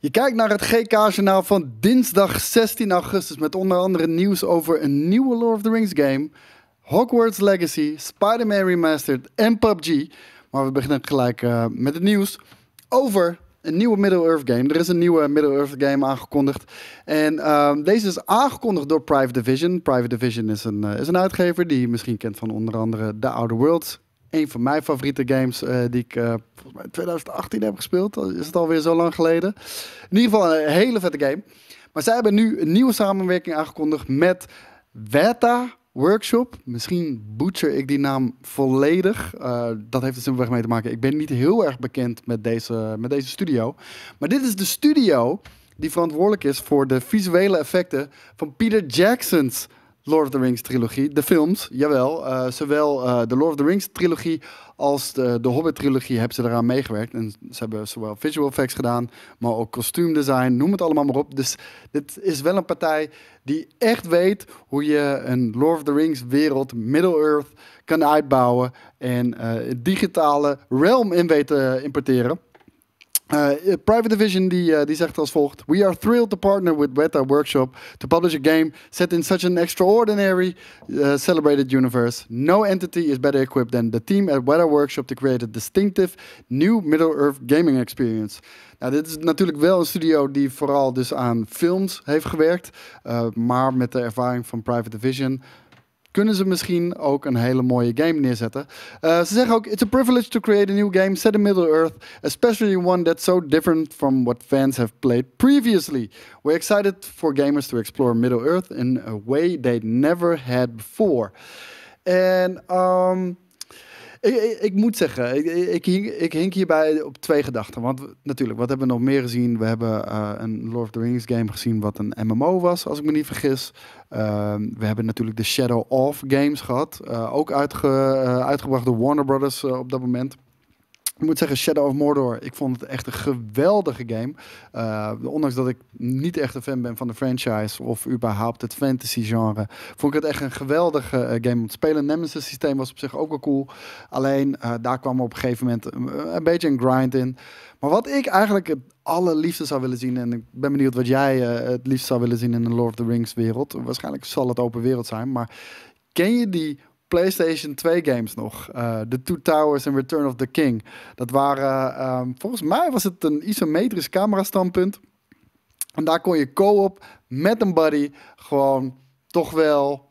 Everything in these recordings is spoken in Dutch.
Je kijkt naar het GK-journaal van dinsdag 16 augustus met onder andere nieuws over een nieuwe Lord of the Rings game, Hogwarts Legacy, Spider-Man Remastered en PUBG. Maar we beginnen gelijk uh, met het nieuws over een nieuwe Middle-earth game. Er is een nieuwe Middle-earth game aangekondigd. En uh, deze is aangekondigd door Private Division. Private Division is een, uh, is een uitgever die je misschien kent van onder andere The Outer Worlds. Een van mijn favoriete games uh, die ik volgens mij in 2018 heb gespeeld. Is het alweer zo lang geleden. In ieder geval een hele vette game. Maar zij hebben nu een nieuwe samenwerking aangekondigd met Weta Workshop. Misschien butcher ik die naam volledig. Uh, dat heeft er simpelweg mee te maken. Ik ben niet heel erg bekend met deze, met deze studio. Maar dit is de studio die verantwoordelijk is voor de visuele effecten van Peter Jackson's Lord of the Rings trilogie. De films, jawel. Uh, zowel uh, de Lord of the Rings trilogie als de, de Hobbit trilogie hebben ze eraan meegewerkt. En ze hebben zowel visual effects gedaan, maar ook kostuumdesign, noem het allemaal maar op. Dus dit is wel een partij die echt weet hoe je een Lord of the Rings wereld, Middle-earth, kan uitbouwen en uh, digitale realm in weet te importeren. Uh, Private Division die, uh, die zegt als volgt: We are thrilled to partner with Weta Workshop to publish a game set in such an extraordinary celebrated universe. No entity is better equipped than the team at Weta Workshop to create a distinctive new Middle-earth gaming experience. Nou, dit is natuurlijk wel een studio die vooral dus aan films heeft gewerkt, maar met de ervaring van Private Division kunnen ze misschien ook een hele mooie game neerzetten. Uh, ze zeggen ook: It's a privilege to create a new game set in Middle Earth, especially one that's so different from what fans have played previously. We're excited for gamers to explore Middle Earth in a way they never had before. En um, ik, ik, moet zeggen, ik, ik, hink, ik hink hierbij op twee gedachten. Want natuurlijk, wat hebben we nog meer gezien? We hebben uh, een Lord of the Rings game gezien wat een MMO was, als ik me niet vergis. Uh, we hebben natuurlijk de Shadow of games gehad. Uh, ook uitge, uitgebracht door Warner Brothers op dat moment. Ik moet zeggen, Shadow of Mordor, ik vond het echt een geweldige game. Uh, ondanks dat ik niet echt een fan ben van de franchise of überhaupt het fantasy genre, vond ik het echt een geweldige uh, game om te spelen. Nemesis systeem was op zich ook wel cool. Alleen uh, daar kwam op een gegeven moment een, een, beetje een grind in. Maar wat ik eigenlijk het allerliefste zou willen zien, en ik ben benieuwd wat jij het liefst zou willen zien in een Lord of the Rings wereld. Waarschijnlijk zal het open wereld zijn, maar ken je die PlayStation 2 games nog. Uh, the Two Towers en Return of the King. Dat waren, um, volgens mij was het een isometrisch camera-standpunt. En daar kon je co-op met een buddy gewoon toch wel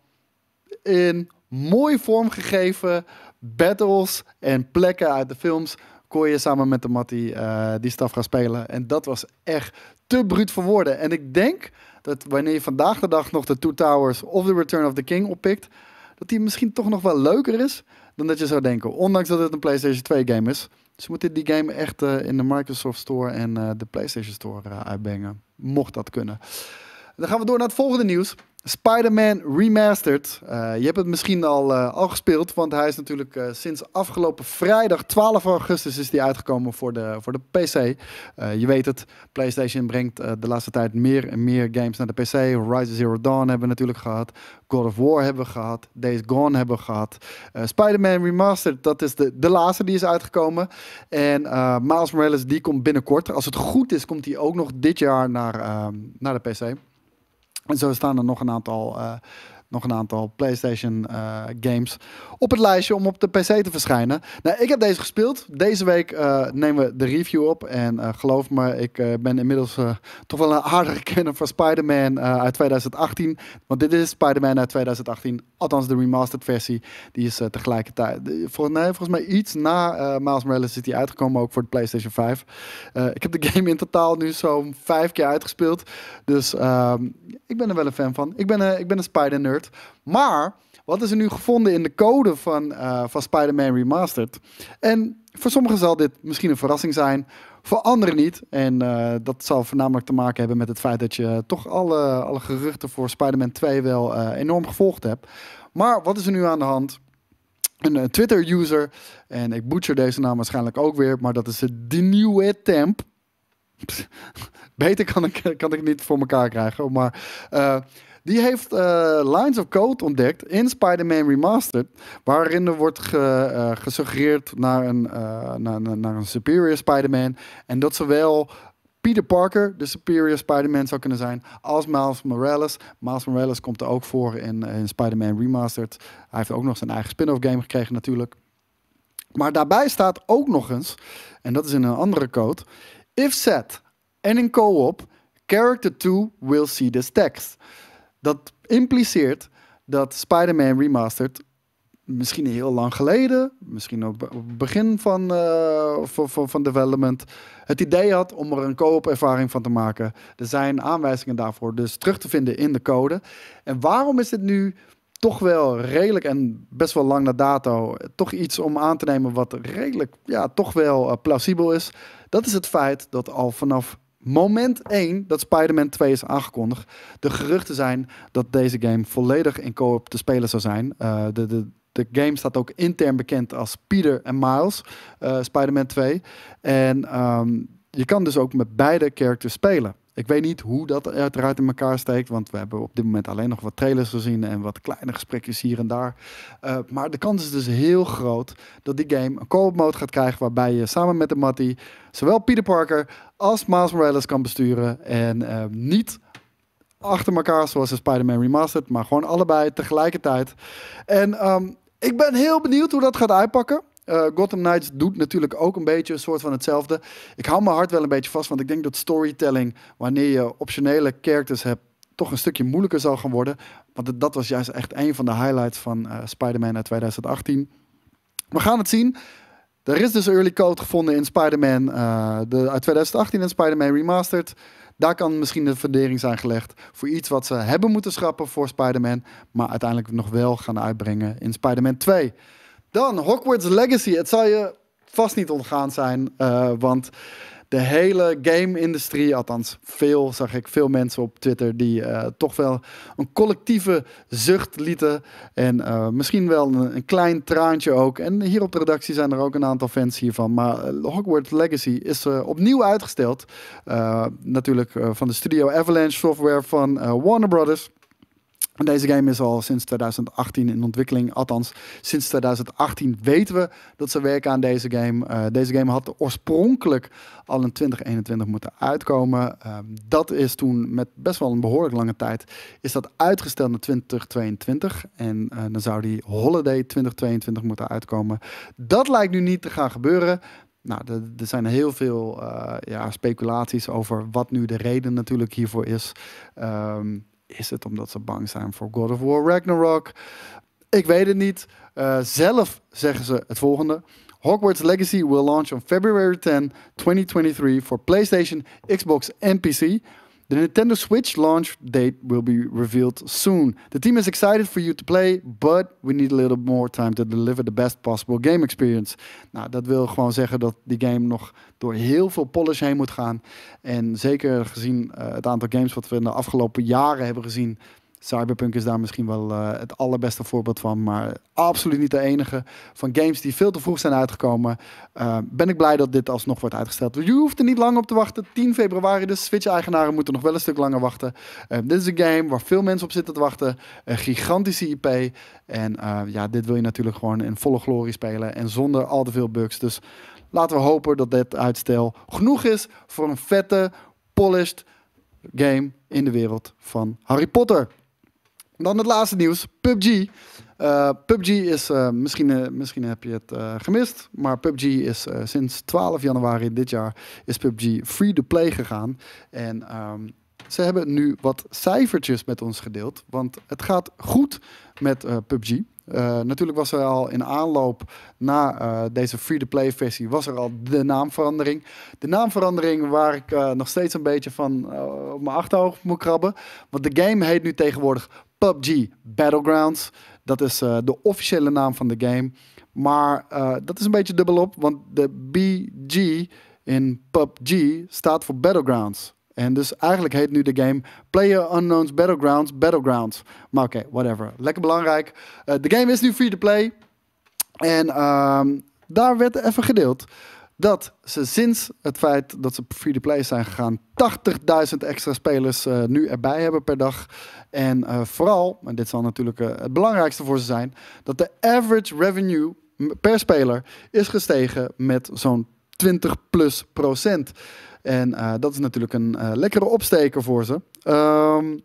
in mooi vormgegeven battles en plekken uit de films kon je samen met de Mattie uh, die staf gaan spelen. En dat was echt te bruut voor woorden. En ik denk dat wanneer je vandaag de dag nog de Two Towers of The Return of the King oppikt, dat die misschien toch nog wel leuker is dan dat je zou denken. Ondanks dat het een PlayStation 2 game is. Ze moeten die game echt uh, in de Microsoft Store en uh, de PlayStation Store uh, uitbrengen. Mocht dat kunnen. Dan gaan we door naar het volgende nieuws. Spider-Man Remastered. Uh, je hebt het misschien al, uh, al gespeeld, want hij is natuurlijk uh, sinds afgelopen vrijdag 12 augustus is die uitgekomen voor de, voor de PC. je weet het, PlayStation brengt de laatste tijd meer en meer games naar de PC. Horizon Zero Dawn hebben we natuurlijk gehad. God of War hebben we gehad. Days Gone hebben we gehad. Spider-Man Remastered, dat is de, de laatste die is uitgekomen. En Miles Morales, die komt binnenkort. Als het goed is, komt die ook nog dit jaar naar, naar de PC. En zo staan er nog een aantal, uh, nog een aantal PlayStation uh, games op het lijstje om op de PC te verschijnen. Nou, ik heb deze gespeeld. Deze week uh, nemen we de review op. En geloof me, ik ben inmiddels toch wel een aardige kenner van Spider-Man uit 2018. Want dit is Spider-Man uit 2018. Althans, de remastered versie. Die is tegelijkertijd, volgens mij iets na Miles Morales is die uitgekomen, ook voor de PlayStation 5. ik heb de game in totaal nu zo'n vijf keer uitgespeeld. Dus ehm, ik ben er wel een fan van. Ik ben, ik ben een Spider-nerd. Maar wat is er nu gevonden in de code van, uh, van Spider-Man Remastered? En voor sommigen zal dit misschien een verrassing zijn. Voor anderen niet. En uh, dat zal voornamelijk te maken hebben met het feit dat je toch alle, alle geruchten voor Spider-Man 2 wel uh, enorm gevolgd hebt. Maar wat is er nu aan de hand? Een Twitter-user, en ik butcher deze naam waarschijnlijk ook weer, maar dat is de nieuwe Temp. Beter kan ik, kan ik niet voor elkaar krijgen. Maar die heeft uh, lines of code ontdekt in Spider-Man Remastered. Waarin er wordt ge, uh, gesuggereerd naar een, naar, naar, een superior Spider-Man. En dat zowel Peter Parker de superior Spider-Man zou kunnen zijn als Miles Morales. Miles Morales komt er ook voor in, in Spider-Man Remastered. Hij heeft ook nog zijn eigen spin-off game gekregen natuurlijk. Maar daarbij staat ook nog eens, en dat is in een andere code, if set en in co-op, character 2 will see this text. Dat impliceert dat Spider-Man Remastered misschien heel lang geleden, misschien op het begin van, uh, van, van, van, development, het idee had om er een co-op ervaring van te maken. Er zijn aanwijzingen daarvoor dus terug te vinden in de code. En waarom is dit nu toch wel redelijk en best wel lang na dato toch iets om aan te nemen wat redelijk, ja, toch wel uh, plausibel is? Dat is het feit dat al vanaf moment 1 dat Spider-Man 2 is aangekondigd, de geruchten zijn dat deze game volledig in co-op te spelen zou zijn. Uh, de, de, de game staat ook intern bekend als Peter en Miles, uh, Spider-Man 2. En um, je kan dus ook met beide characters spelen. Ik weet niet hoe dat eruit in elkaar steekt, want we hebben op dit moment alleen nog wat trailers gezien en wat kleine gesprekjes hier en daar. Uh, maar de kans is dus heel groot dat die game een co-op mode gaat krijgen waarbij je samen met de Matty zowel Peter Parker als Miles Morales kan besturen en uh, niet achter elkaar zoals de Spider-Man Remastered, maar gewoon allebei tegelijkertijd. En um, ik ben heel benieuwd hoe dat gaat uitpakken. Uh, Gotham Knights doet natuurlijk ook een beetje een soort van hetzelfde. Ik hou mijn hart wel een beetje vast, want ik denk dat storytelling, wanneer je optionele characters hebt, toch een stukje moeilijker zal gaan worden. Want dat was juist echt een van de highlights van uh, Spider-Man uit 2018. We gaan het zien. Er is dus early code gevonden in Spider-Man uh, uit 2018 en Spider-Man Remastered. Daar kan misschien de fundering zijn gelegd voor iets wat ze hebben moeten schrappen voor Spider-Man, maar uiteindelijk nog wel gaan uitbrengen in Spider-Man 2. Dan Hogwarts Legacy. Het zal je vast niet ontgaan zijn, uh, want de hele game-industrie, althans veel, zag ik veel mensen op Twitter die uh, toch wel een collectieve zucht lieten. En uh, misschien wel een, klein traantje ook. En hier op de redactie zijn er ook een aantal fans hiervan. Maar Hogwarts Legacy is opnieuw uitgesteld. natuurlijk van de studio Avalanche Software van Warner Brothers. Deze game is al sinds 2018 in ontwikkeling. Althans, sinds 2018 weten we dat ze werken aan deze game. Uh, deze game had oorspronkelijk al in 2021 moeten uitkomen. Uh, dat is toen met best wel een behoorlijk lange tijd is dat uitgesteld naar 2022. En uh, dan zou die Holiday 2022 moeten uitkomen. Dat lijkt nu niet te gaan gebeuren. Nou, er zijn heel veel uh, ja, speculaties over wat nu de reden natuurlijk hiervoor is. Um, is het omdat ze bang zijn voor God of War Ragnarok? Ik weet het niet. Uh, zelf zeggen ze het volgende. Hogwarts Legacy will launch on February 10, 2023 for PlayStation, Xbox and PC. The Nintendo Switch launch date will be revealed soon. The team is excited for you to play, but we need a little more time to deliver the best possible game experience. Nou, dat wil gewoon zeggen dat die game nog door heel veel polish heen moet gaan. En zeker gezien uh, het aantal games wat we in de afgelopen jaren hebben gezien, Cyberpunk is daar misschien wel uh, het allerbeste voorbeeld van, maar absoluut niet de enige. Van games die veel te vroeg zijn uitgekomen, uh, ben ik blij dat dit alsnog wordt uitgesteld. Je hoeft er niet lang op te wachten. 10 februari, dus Switch-eigenaren moeten nog wel een stuk langer wachten. Uh, dit is een game waar veel mensen op zitten te wachten. Een gigantische IP. En ja, dit wil je natuurlijk gewoon in volle glorie spelen en zonder al te veel bugs. Dus laten we hopen dat dit uitstel genoeg is voor een vette, polished game in de wereld van Harry Potter. Dan het laatste nieuws, PUBG. Uh, eh, PUBG is, uh, misschien, uh, misschien heb je het gemist, maar PUBG is sinds 12 januari dit jaar is PUBG free to play gegaan. En um, ze hebben nu wat cijfertjes met ons gedeeld, want het gaat goed met PUBG. natuurlijk was er al in aanloop na deze free-to-play versie was er al de naamverandering. De naamverandering waar ik nog steeds een beetje van op mijn achterhoofd moet krabben. Want de game heet nu tegenwoordig PUBG Battlegrounds. Dat is uh, de officiële naam van de game. Maar uh, dat is een beetje dubbelop, want de BG in PUBG staat voor Battlegrounds. En dus eigenlijk heet nu de game Player Unknowns Battlegrounds Battlegrounds. Maar oké, whatever. Lekker belangrijk. Uh, de game is nu free to play. En uh, daar werd even gedeeld dat ze sinds het feit dat ze free-to-play zijn gegaan, 80.000 extra spelers uh, nu erbij hebben per dag. En uh, vooral, en dit zal natuurlijk uh, het belangrijkste voor ze zijn, dat de average revenue per speler is gestegen met zo'n 20 plus procent. En eh, dat is natuurlijk een eh, lekkere opsteker voor ze. Ehm,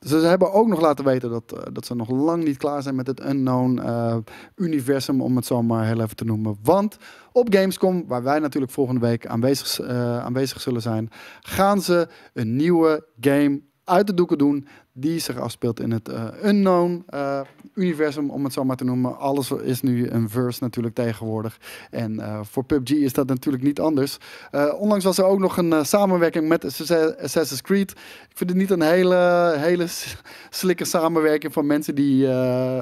ze hebben ook nog laten weten dat, eh, dat ze nog lang niet klaar zijn met het Unknown eh, universum, om het zo maar heel even te noemen. Want op Gamescom, waar wij natuurlijk volgende week aanwezig, eh, aanwezig zullen zijn, gaan ze een nieuwe game uit de doeken doen die zich afspeelt in het eh, Unknown eh, universum, om het zo maar te noemen. Alles is nu een verse natuurlijk tegenwoordig. En eh, voor PUBG is dat natuurlijk niet anders. Onlangs was er ook nog een samenwerking met Assassin- Assassin's Creed. Ik vind het niet een hele, hele slikke samenwerking van mensen die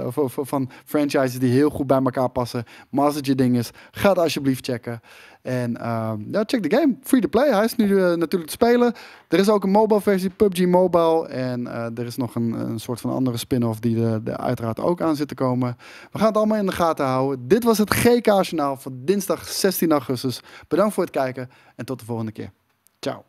van, van- franchises die heel goed bij elkaar passen. Maar als het je ding is, ga alsjeblieft checken. En ehm, ja, check de game. Free to play. Hij is nu eh, natuurlijk te spelen. Er is ook een mobile versie, PUBG Mobile. En eh, er is nog een, een soort van andere spin-off die er er uiteraard ook aan zit te komen. We gaan het allemaal in de gaten houden. Dit was het GK-journaal van dinsdag 16 augustus. Bedankt voor het kijken en tot de volgende keer. Ciao.